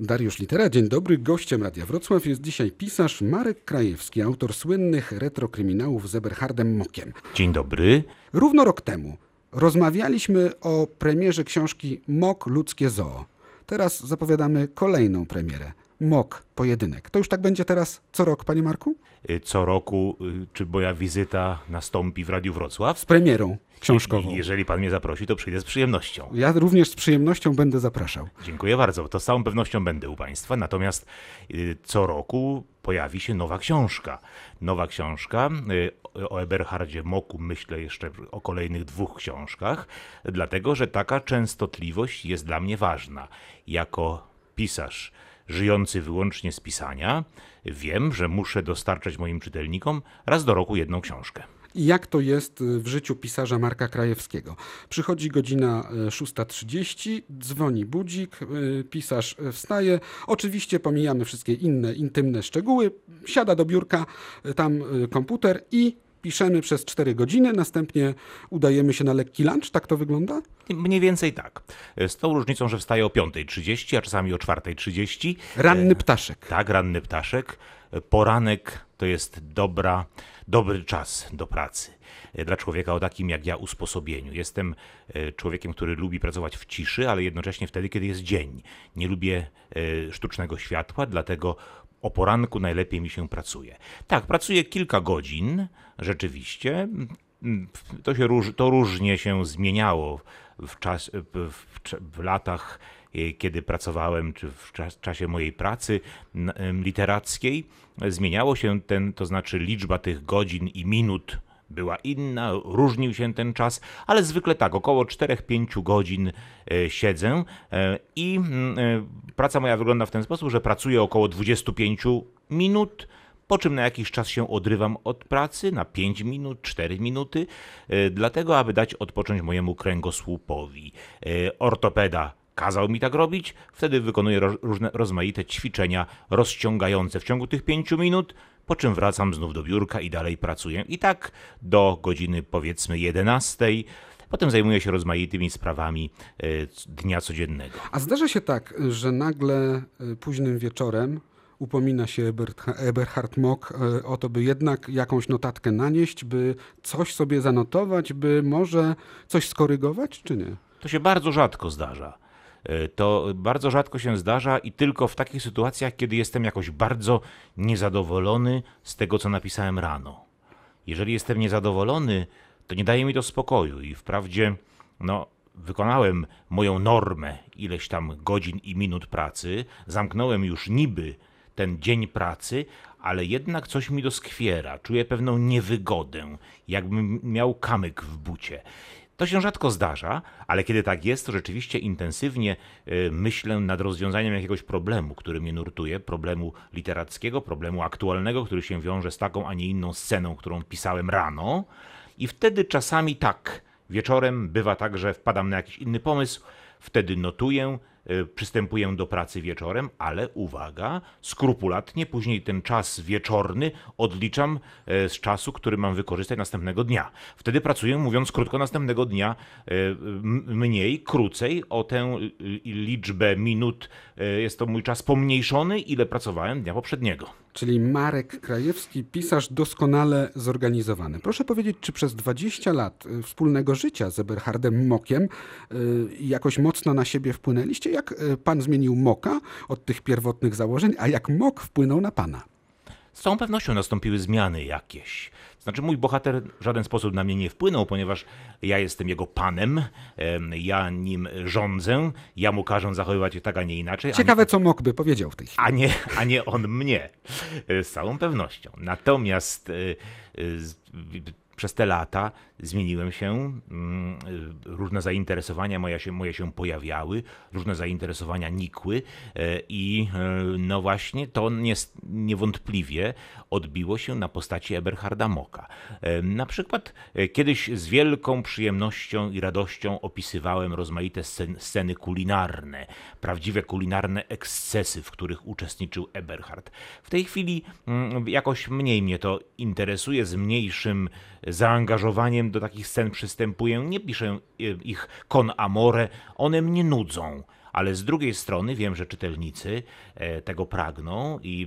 Dariusz Litera, dzień dobry. Gościem Radia Wrocław jest dzisiaj pisarz Marek Krajewski, autor słynnych retrokryminałów z Eberhardem Mokiem. Dzień dobry. Równo rok temu rozmawialiśmy o premierze książki Mok Ludzkie Zoo. Teraz zapowiadamy kolejną premierę. Mok, pojedynek. To już tak będzie teraz co rok, panie Marku? Y, Co roku, y, czy moja wizyta nastąpi w Radiu Wrocław? Z premierą książkową. Jeżeli pan mnie zaprosi, to przyjdę z przyjemnością. Ja również z przyjemnością będę zapraszał. Dziękuję bardzo, to z całą pewnością będę u państwa. Natomiast y, co roku pojawi się nowa książka. Nowa książka o Eberhardzie Moku, myślę jeszcze o kolejnych dwóch książkach, dlatego że taka częstotliwość jest dla mnie ważna. Jako pisarz żyjący wyłącznie z pisania, wiem, że muszę dostarczać moim czytelnikom raz do roku jedną książkę. Jak to jest y, w życiu pisarza Marka Krajewskiego? Przychodzi godzina y, 6.30, dzwoni budzik, y, pisarz y, wstaje. Oczywiście pomijamy wszystkie inne intymne szczegóły. Siada do biurka, y, tam y, komputer i piszemy przez 4 godziny. Następnie udajemy się na lekki lunch. Tak to wygląda? Mniej więcej tak. Z tą różnicą, że wstaję o 5.30, a czasami o 4.30. Ranny ptaszek. Tak, ranny ptaszek. Poranek to jest dobra, dobry czas do pracy. Dla człowieka o takim jak ja usposobieniu. Jestem e, człowiekiem, który lubi pracować w ciszy, ale jednocześnie wtedy, kiedy jest dzień. Nie lubię e, sztucznego światła, dlatego o poranku najlepiej mi się pracuje. Tak, pracuję kilka godzin, rzeczywiście. To, się to różnie się zmieniało w, czas, w, w, w latach, e, kiedy pracowałem, czy w czas, czasie mojej pracy literackiej. Zmieniało się ten, to znaczy liczba tych godzin i minut była inna, różnił się ten czas, ale zwykle tak, około 4-5 godzin e, siedzę e, i mm, e, praca moja wygląda w ten sposób, że pracuję około 25 minut, po czym na jakiś czas się odrywam od pracy na 5 minut, 4 minuty, dlatego aby dać odpocząć mojemu kręgosłupowi. Ortopeda kazał mi tak robić, wtedy wykonuję różne rozmaite ćwiczenia rozciągające w ciągu tych 5 minut, po czym wracam znów do biurka i dalej pracuję. I tak do godziny powiedzmy 11. Potem zajmuję się rozmaitymi sprawami e, dnia codziennego. A zdarza się tak, że nagle y, późnym wieczorem upomina się Eberhard Mock y, o to, by jednak jakąś notatkę nanieść, by coś sobie zanotować, by może coś skorygować, czy nie? To się bardzo rzadko zdarza. E, To bardzo rzadko się zdarza i tylko w takich sytuacjach, kiedy jestem jakoś bardzo niezadowolony z tego, co napisałem rano. Jeżeli jestem niezadowolony, to nie daje mi to spokoju i wprawdzie, no, wykonałem moją normę ileś tam godzin i minut pracy, zamknąłem już niby ten dzień pracy, ale jednak coś mi doskwiera, czuję pewną niewygodę, jakbym miał kamyk w bucie. To się rzadko zdarza, ale kiedy tak jest, to rzeczywiście intensywnie y, myślę nad rozwiązaniem jakiegoś problemu, który mnie nurtuje, problemu literackiego, problemu aktualnego, który się wiąże z taką, a nie inną sceną, którą pisałem rano. I wtedy czasami tak, wieczorem bywa tak, że wpadam na jakiś inny pomysł, wtedy notuję, przystępuję do pracy wieczorem, ale uwaga, skrupulatnie później ten czas wieczorny odliczam e, z czasu, który mam wykorzystać następnego dnia. Wtedy pracuję, mówiąc krótko, następnego dnia e, mniej, krócej o tę liczbę minut. e, Jest to mój czas pomniejszony, ile pracowałem dnia poprzedniego. Czyli Marek Krajewski, pisarz doskonale zorganizowany. Proszę powiedzieć, czy przez 20 lat y, wspólnego życia z Eberhardem Mokiem y, jakoś mocno na siebie wpłynęliście? Jak y, pan zmienił Moka od tych pierwotnych założeń, a jak Mok wpłynął na pana? Z całą pewnością nastąpiły zmiany jakieś. Znaczy, mój bohater w żaden sposób na mnie nie wpłynął, ponieważ ja jestem jego panem, em, ja nim rządzę, ja mu każę zachowywać się tak, a nie inaczej. a nie- Ciekawe, co Mok by powiedział w tej chwili. a nie, a nie on mnie. E, Z całą pewnością. Natomiast e, e, przez te lata zmieniłem się, mm, różne zainteresowania moje się, moje się pojawiały, różne zainteresowania nikły e, i e, no właśnie to niewątpliwie odbiło się na postaci Eberharda Moka. E, Na przykład kiedyś z wielką przyjemnością i radością opisywałem rozmaite scen- sceny kulinarne, prawdziwe kulinarne ekscesy, w których uczestniczył Eberhard. W tej chwili mm, jakoś mniej mnie to interesuje, z mniejszym zaangażowaniem do takich scen przystępuję. Nie piszę e, ich con amore, one mnie nudzą. ale z drugiej strony wiem, że czytelnicy e, tego pragną i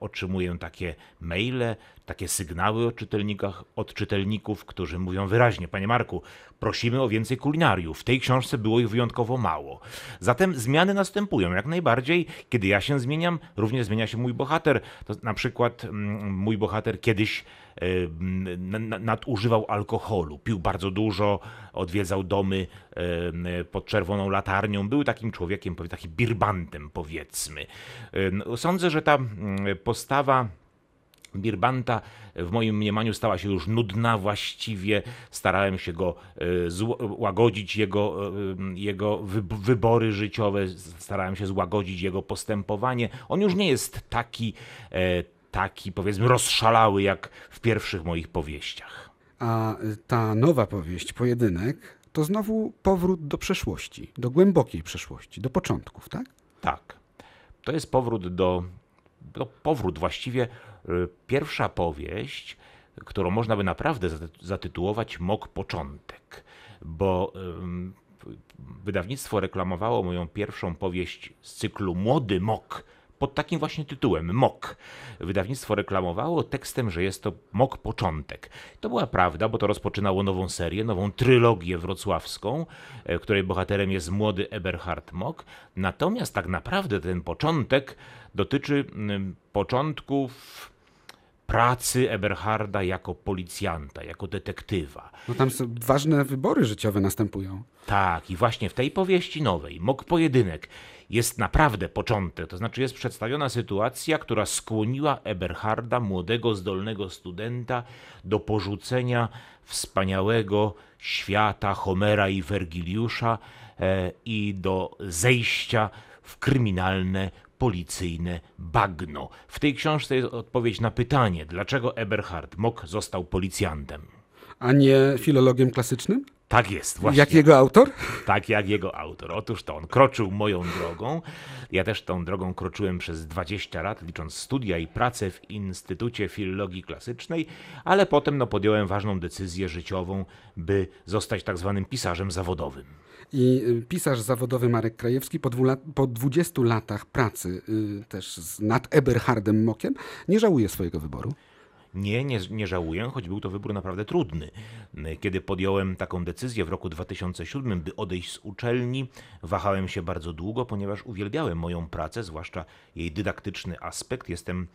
otrzymuję takie maile, takie sygnały od, czytelnikach, od czytelników, którzy mówią wyraźnie, panie Marku, prosimy o więcej kulinariów. W tej książce było ich wyjątkowo mało. Zatem zmiany następują. Jak najbardziej, kiedy ja się zmieniam, również zmienia się mój bohater. To na przykład mój bohater kiedyś nadużywał alkoholu, pił bardzo dużo, odwiedzał domy pod czerwoną latarnią, był takim człowiekiem, takim birbantem powiedzmy. Sądzę, że ta postawa Birbanta w moim mniemaniu stała się już nudna właściwie. Starałem się go e, zło- łagodzić, jego, e, jego wy- wybory życiowe, starałem się złagodzić jego postępowanie. On już nie jest taki, e, taki powiedzmy rozszalały jak w pierwszych moich powieściach. A ta nowa powieść, Pojedynek, to znowu powrót do przeszłości, do głębokiej przeszłości, do początków, tak? Tak. To jest powrót do, do powrót właściwie y, pierwsza powieść, którą można by naprawdę zaty- zatytułować Mok Początek, bo wydawnictwo reklamowało moją pierwszą powieść z cyklu Młody Mok pod takim właśnie tytułem Mok. Wydawnictwo reklamowało tekstem, że jest to Mok Początek. To była prawda, bo to rozpoczynało nową serię, nową trylogię wrocławską, e, której bohaterem jest młody Eberhard Mok. Natomiast tak naprawdę ten początek dotyczy mm, początków pracy Eberharda jako policjanta, jako detektywa. No tam są ważne wybory życiowe następują. Tak, i właśnie w tej powieści nowej, Mok Pojedynek, jest naprawdę początek. To znaczy jest przedstawiona sytuacja, która skłoniła Eberharda, młodego, zdolnego studenta, do porzucenia wspaniałego świata Homera i Wergiliusza e, i do zejścia w kryminalne, policyjne bagno. W tej książce jest odpowiedź na pytanie, dlaczego Eberhard Mok został policjantem. A nie filologiem klasycznym? Tak jest, właśnie. Jak jego autor? Tak jak jego autor. Otóż to on kroczył moją drogą. Ja też tą drogą kroczyłem przez 20 lat, licząc studia i pracę w Instytucie Filologii Klasycznej, ale potem no, podjąłem ważną decyzję życiową, by zostać tak zwanym pisarzem zawodowym. I y, pisarz zawodowy Marek Krajewski po, dwu po 20 latach pracy y, też z, nad Eberhardem Mokiem nie żałuje swojego wyboru. Nie, nie, nie żałuję, choć był to wybór naprawdę trudny. Kiedy podjąłem taką decyzję w roku 2007, by odejść z uczelni, wahałem się bardzo długo, ponieważ uwielbiałem moją pracę, zwłaszcza jej dydaktyczny aspekt. Jestem,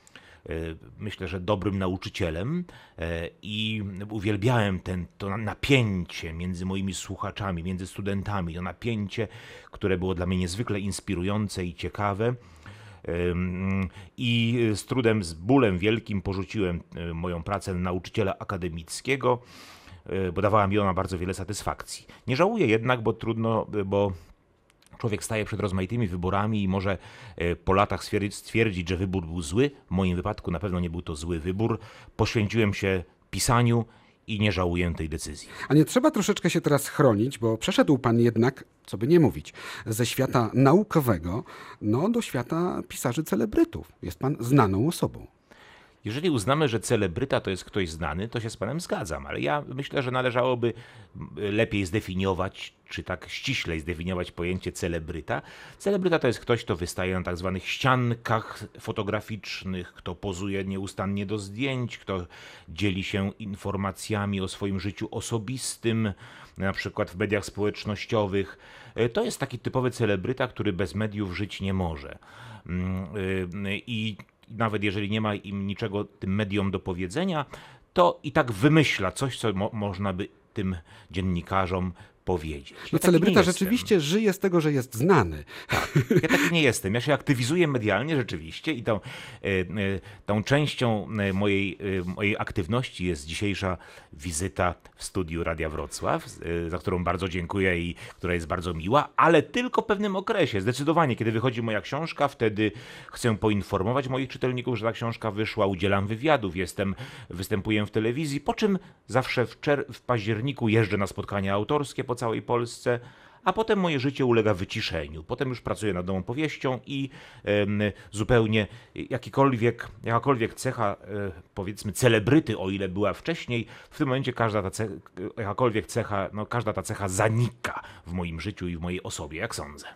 e, myślę, że dobrym nauczycielem e, i uwielbiałem ten, to napięcie między moimi słuchaczami, między studentami, to napięcie, które było dla mnie niezwykle inspirujące i ciekawe. I z trudem, z bólem wielkim porzuciłem y, moją pracę nauczyciela akademickiego, y, bo dawała mi ona bardzo wiele satysfakcji. Nie żałuję jednak, bo trudno, y, bo człowiek staje przed rozmaitymi wyborami i może po latach stwierdzi- stwierdzić, że wybór był zły. W moim wypadku na pewno nie był to zły wybór. Poświęciłem się pisaniu i nie żałuję tej decyzji. A nie trzeba troszeczkę się teraz chronić, bo przeszedł pan jednak, co by nie mówić, ze świata naukowego no, do świata pisarzy celebrytów. Jest pan znaną osobą. Jeżeli uznamy, że celebryta to jest ktoś znany, to się z panem zgadzam, ale ja myślę, że należałoby lepiej zdefiniować, czy tak ściślej zdefiniować pojęcie celebryta. Celebryta to jest ktoś, kto wystaje na tak zwanych ściankach fotograficznych, kto pozuje nieustannie do zdjęć, kto dzieli się informacjami o swoim życiu osobistym, na przykład w mediach społecznościowych. E, To jest taki typowy celebryta, który bez mediów żyć nie może. Mm, y, I nawet jeżeli nie ma im niczego tym mediom do powiedzenia, to i tak wymyśla coś, co mo można by tym dziennikarzom powiedzieć. Ja No, taki celebryta nie jestem. rzeczywiście żyje z tego, że jest znany. Ja taki nie jestem. Ja się aktywisuję medialnie rzeczywiście i tą, e, e, tą częścią e, mojej, mojej aktywności jest dzisiejsza wizyta w studiu Radia Wrocław, za którą bardzo dziękuję i która jest bardzo miła, ale tylko w pewnym okresie. Zdecydowanie, kiedy wychodzi moja książka, wtedy chcę poinformować moich czytelników, że ta książka wyszła, udzielam wywiadów, jestem, występuję w telewizji, po czym zawsze w, w październiku jeżdżę na spotkania autorskie po całej Polsce a potem moje życie ulega wyciszeniu. Potem już pracuję nad nową powieścią i em, zupełnie jakikolwiek, jakakolwiek cecha, e, powiedzmy, celebryty, o ile była wcześniej, w tym momencie każda ta cecha, jakakolwiek cecha, no każda ta cecha zanika w moim życiu i w mojej osobie, jak sądzę.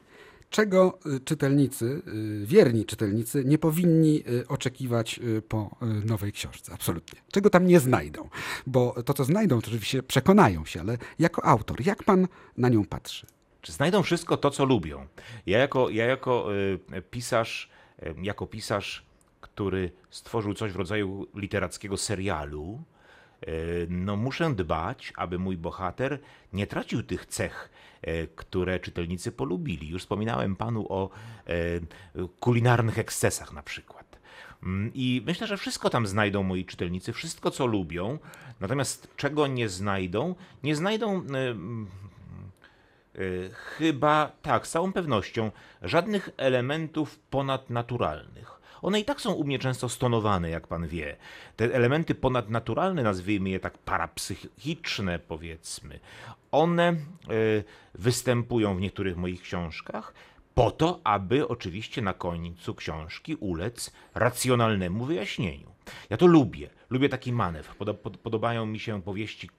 Czego y, czytelnicy, y, wierni czytelnicy nie powinni y, oczekiwać po nowej książce? Absolutnie. Czego tam nie znajdą? Bo to, co znajdą, to oczywiście przekonają się, ale jako autor, jak pan na nią patrzy? Czy znajdą wszystko to, co lubią? Ja jako, ja jako pisarz, jako pisarz, który stworzył coś w rodzaju literackiego serialu, no muszę dbać, aby mój bohater nie tracił tych cech, y, które czytelnicy polubili. Już wspominałem panu o y, kulinarnych ekscesach na przykład. Mm, I myślę, że wszystko tam znajdą moi czytelnicy, wszystko co lubią. Natomiast czego nie znajdą? Nie znajdą Y, Chyba tak, z całą pewnością żadnych elementów ponadnaturalnych. One i tak są u mnie często stonowane, jak pan wie. Te elementy ponadnaturalne, nazwijmy je tak parapsychiczne, powiedzmy, one y, występują w niektórych moich książkach po to, aby oczywiście na końcu książki ulec racjonalnemu wyjaśnieniu. Ja to lubię. Lubię taki manewr. Podo- pod- Podobają mi się powieści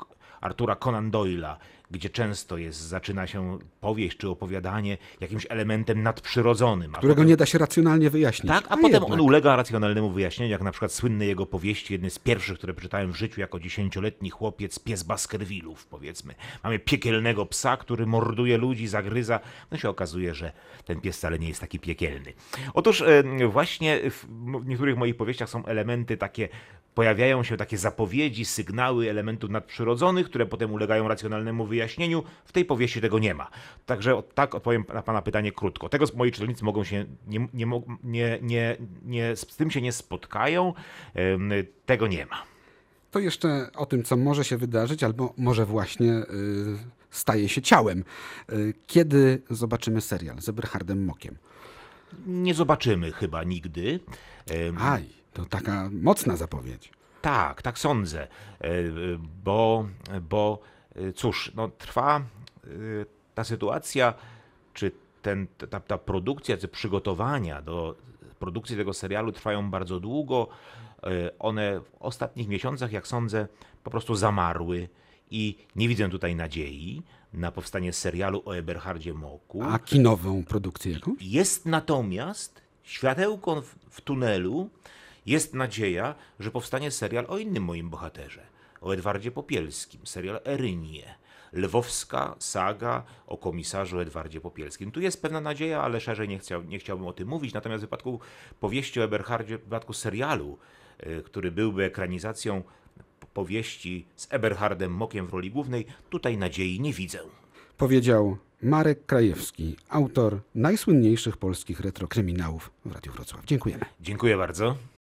Artura Conan Doyle'a, gdzie często jest, zaczyna się powieść czy opowiadanie jakimś elementem nadprzyrodzonym. Którego potem- nie da się racjonalnie wyjaśnić. tak, a A potem jednak. on ulega racjonalnemu wyjaśnieniu, jak na przykład słynne jego powieści, jedny z pierwszych, które przeczytałem w życiu jako dziesięcioletni chłopiec, pies Baskervillów, powiedzmy. Mamy piekielnego psa, który morduje ludzi, zagryza. No się okazuje, że ten pies wcale nie jest taki piekielny. Otóż właśnie w niektórych moich powieściach są elementy takie, pojawiają się takie zapowiedzi, sygnały elementów nadprzyrodzonych, które potem ulegają racjonalnemu wyjaśnieniu. W tej powieści tego nie ma. Także tak odpowiem na pana pytanie krótko. Tego moi czytelnicy mogą się, nie, nie, nie, nie, nie, z tym się nie spotkają. Tego nie ma. To jeszcze o tym, co może się wydarzyć, albo może właśnie y, staje się ciałem. Y, kiedy zobaczymy serial z Eberhardem Mokiem? Nie zobaczymy chyba nigdy. Em, Aj, to taka mocna zapowiedź. Tak, tak sądzę, E, bo, bo e, cóż, no, trwa e, ta sytuacja, czy ten, ta, ta produkcja, te przygotowania do produkcji tego serialu trwają bardzo długo. E, One w ostatnich miesiącach, jak sądzę, po prostu zamarły i nie widzę tutaj nadziei na powstanie serialu o Eberhardzie Moku. A kinową produkcję jakąś? Jest natomiast światełko w tunelu, jest nadzieja, że powstanie serial o innym moim bohaterze, o Edwardzie Popielskim, serial Erynie. Lwowska saga o komisarzu Edwardzie Popielskim. Tu jest pewna nadzieja, ale szerzej nie, chciał, nie chciałbym o tym mówić. Natomiast w wypadku powieści o Eberhardzie, w wypadku serialu, y, który byłby ekranizacją powieści z Eberhardem Mokiem w roli głównej, tutaj nadziei nie widzę. Powiedział Marek Krajewski, autor najsłynniejszych polskich retrokryminałów w Radiu Wrocław. Dziękujemy. Dziękuję bardzo.